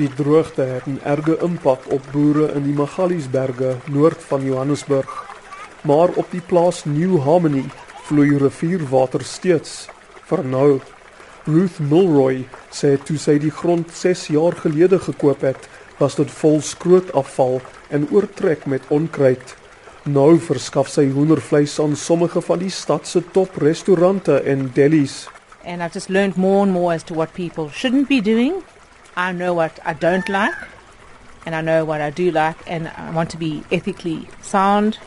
Die droogte het 'n erge impak op boere in die Magaliesberge noord van Johannesburg. Maar op die plaas New Harmony vloei rivierwater steeds. Vir nou Ruth Milroy sê toe sy die grond 6 jaar gelede gekoop het, was dit vol skrootafval en oortrek met onkruid. Nou verskaf sy hoendervleis aan sommige van die stad se toprestaurante en delis. And I've just learned more and more as to what people shouldn't be doing I know what I don't like, and I know what I do like, and I want to be ethically sound.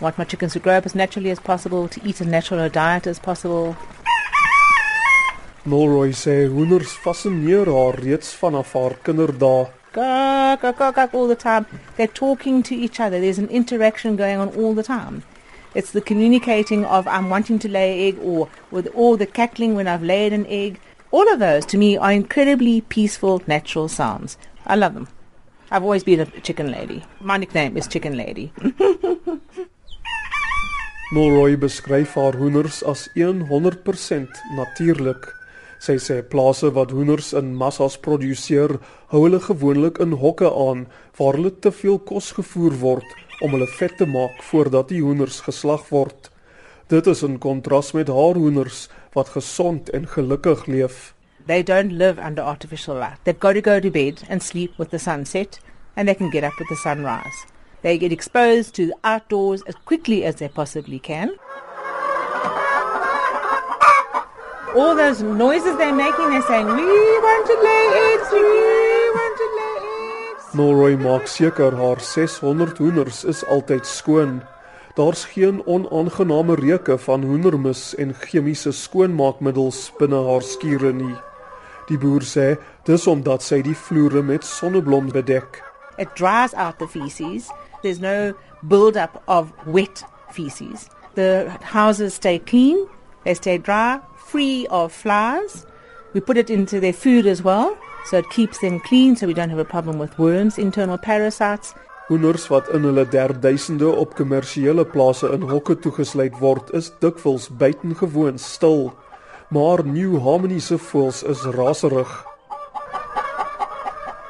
I want my chickens to grow up as naturally as possible, to eat a natural diet as possible. Molroy sê hoenders fascineer haar reeds vanaf haar kinderdae. Gawk, gawk, gawk all the time. They're talking to each other. There's an interaction going on all the time. It's the communicating of I'm wanting to lay an egg or with all the cackling when I've laid an egg. All of those to me are incredibly peaceful, natural sounds. I love them. I've always been a chicken lady. My nickname is Chicken Lady. Molroy beskryf haar hoenders as 100% natuurlik. Sy sê plase wat hoenders in massas produseer, hou hulle gewoonlik in hokke aan waar hulle te veel kos gevoer word om hulle vet te maak voordat die hoenders geslag word. Dit is in kontras met haar hoenders wat gesond en gelukkig leef. They don't live under artificial light. They've got to go to bed and sleep with the sunset, and they can get up with the sunrise. They get exposed to the outdoors as quickly as they possibly can. All those noises they're making, they're saying, We want to lay eggs, we want to lay eggs. Norroy maak seker haar 600 hoenders is altyd skoon. Daar's geen onaangename reuke van hoendermis en chemiese skoonmaakmiddels binne haar skure nie. Die boer sê dis omdat sy die vloere met sonneblom bedek. It dries out the feces. There's no build-up of wet feces. The houses stay clean, they stay dry, free of flies. We put it into their food as well, so it keeps them clean so we don't have a problem with worms, internal parasites. Hoenders wat in hulle derduisende op kommersiële plase in hokke toegesluit word, is dikwels buitengewoon stil. Maar New Harmony se voëls is raserig.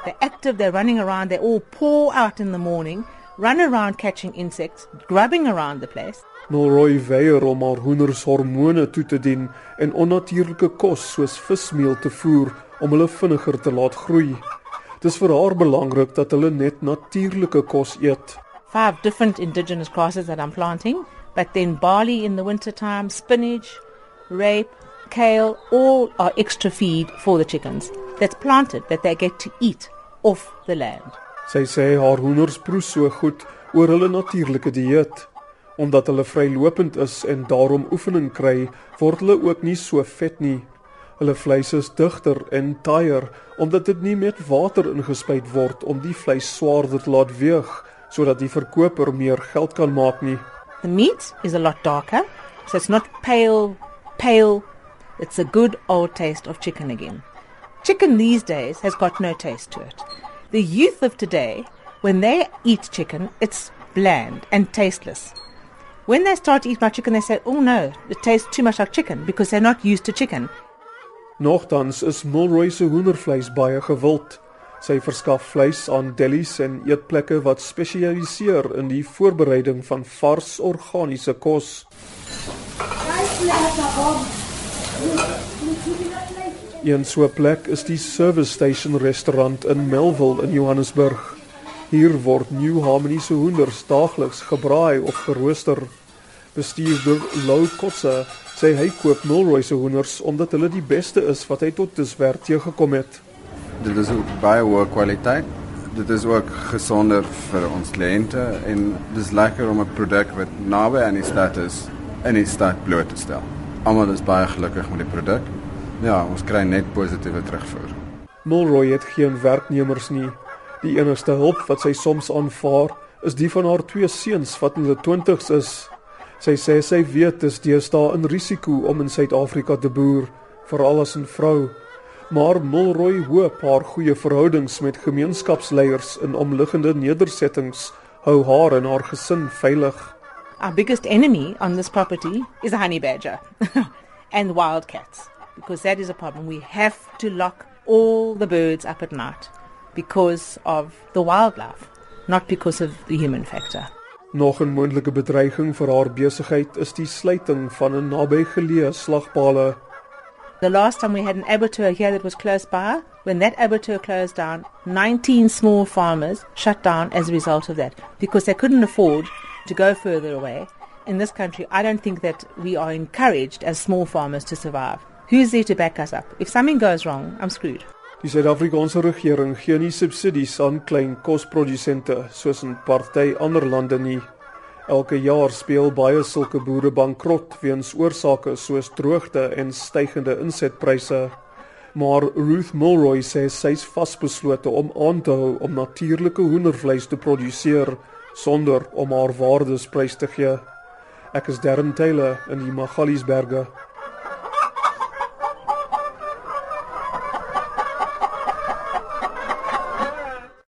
They're active, they're running around, they all pour out in the morning, run around catching insects, grubbing around the place. Molroy weier om haar hoenders hormone toe te dien en onnatuurlike kos soos vismeel te voer om hulle vinniger te laat groei. Dis vir haar belangrik dat hulle net natuurlike kos eet. Five different indigenous grasses that I'm planting, but then barley in the winter time, spinach, rape, kale, all are extra feed for the chickens. That's planted that they get to eat off the land. Sy sê haar hoenders proe so goed oor hulle natuurlike dieet. Omdat hulle vrylopend is en daarom oefening kry, word hulle ook nie so vet nie. Hulle vleis is digter en taaier omdat dit nie met water ingespuit word om die vleis swaarder te laat weeg sodat die verkoper meer geld kan maak nie. The meat is a lot darker, so it's not pale pale. It's a good old taste of chicken again. Chicken these days has got no taste to it. The youth of today, when they eat chicken, it's bland and tasteless. When they start to eat my chicken, they say, oh no, it tastes too much like chicken because they're not used to chicken. Nogtans is Mulroy se hoendervleis baie gewild. Sy verskaf vleis aan delis en eetplekke wat spesialiseer in die voorbereiding van vars organiese kos. Een so 'n plek is die Service Station restaurant in Melville in Johannesburg. Hier word New Harmony se hoenders daagliks gebraai of gerooster. Bestuurder Lou Kotse sê hy koop Milroy se hoenders omdat hulle die beste is wat hy tot dusver teëgekom het. Dit is ook baie hoë kwaliteit. Dit is ook gesonder vir ons kliënte en dis lekker om 'n produk wat naby aan die stad is in die stad bloot te stel. Almal is baie gelukkig met die produk. Ja, ons kry net positiewe terugvoer. Milroy het geen werknemers nie. Die enigste hulp wat sy soms aanvaar, is die van haar twee seuns wat in hulle 20's is Sy sê sy weet dis deesdae 'n risiko om in Suid-Afrika te boer, veral as 'n vrou. Maar Mulroy hoop haar goeie verhoudings met gemeenskapsleiers in omliggende nedersettings hou haar en haar gesin veilig. Our biggest enemy on this property is a honey badger and wildcats because that is a problem. We have to lock all the birds up at night because of the wildlife, not because of the human factor. Nog 'n moontlike bedreiging vir haar besigheid is die sluiting van 'n nabygeleë slagpale. The last time we had an abattoir here that was close by, when that abattoir closed down, 19 small farmers shut down as a result of that because they couldn't afford to go further away. In this country, I don't think that we are encouraged as small farmers to survive. Who's there to back us up? If something goes wrong, I'm screwed. Die Suid-Afrikaanse regering gee nie subsidies aan klein kosprodusente soos in party ander lande nie. Elke jaar speel baie sulke boere bankrot weens oorsake soos droogte en stygende insetpryse. Maar Ruth Mulroy sê sy's vasbeslote om aan te hou om natuurlike hoendervleis te produseer sonder om haar waardesprys te gee. Ek is Darren Taylor in die Magaliesberge.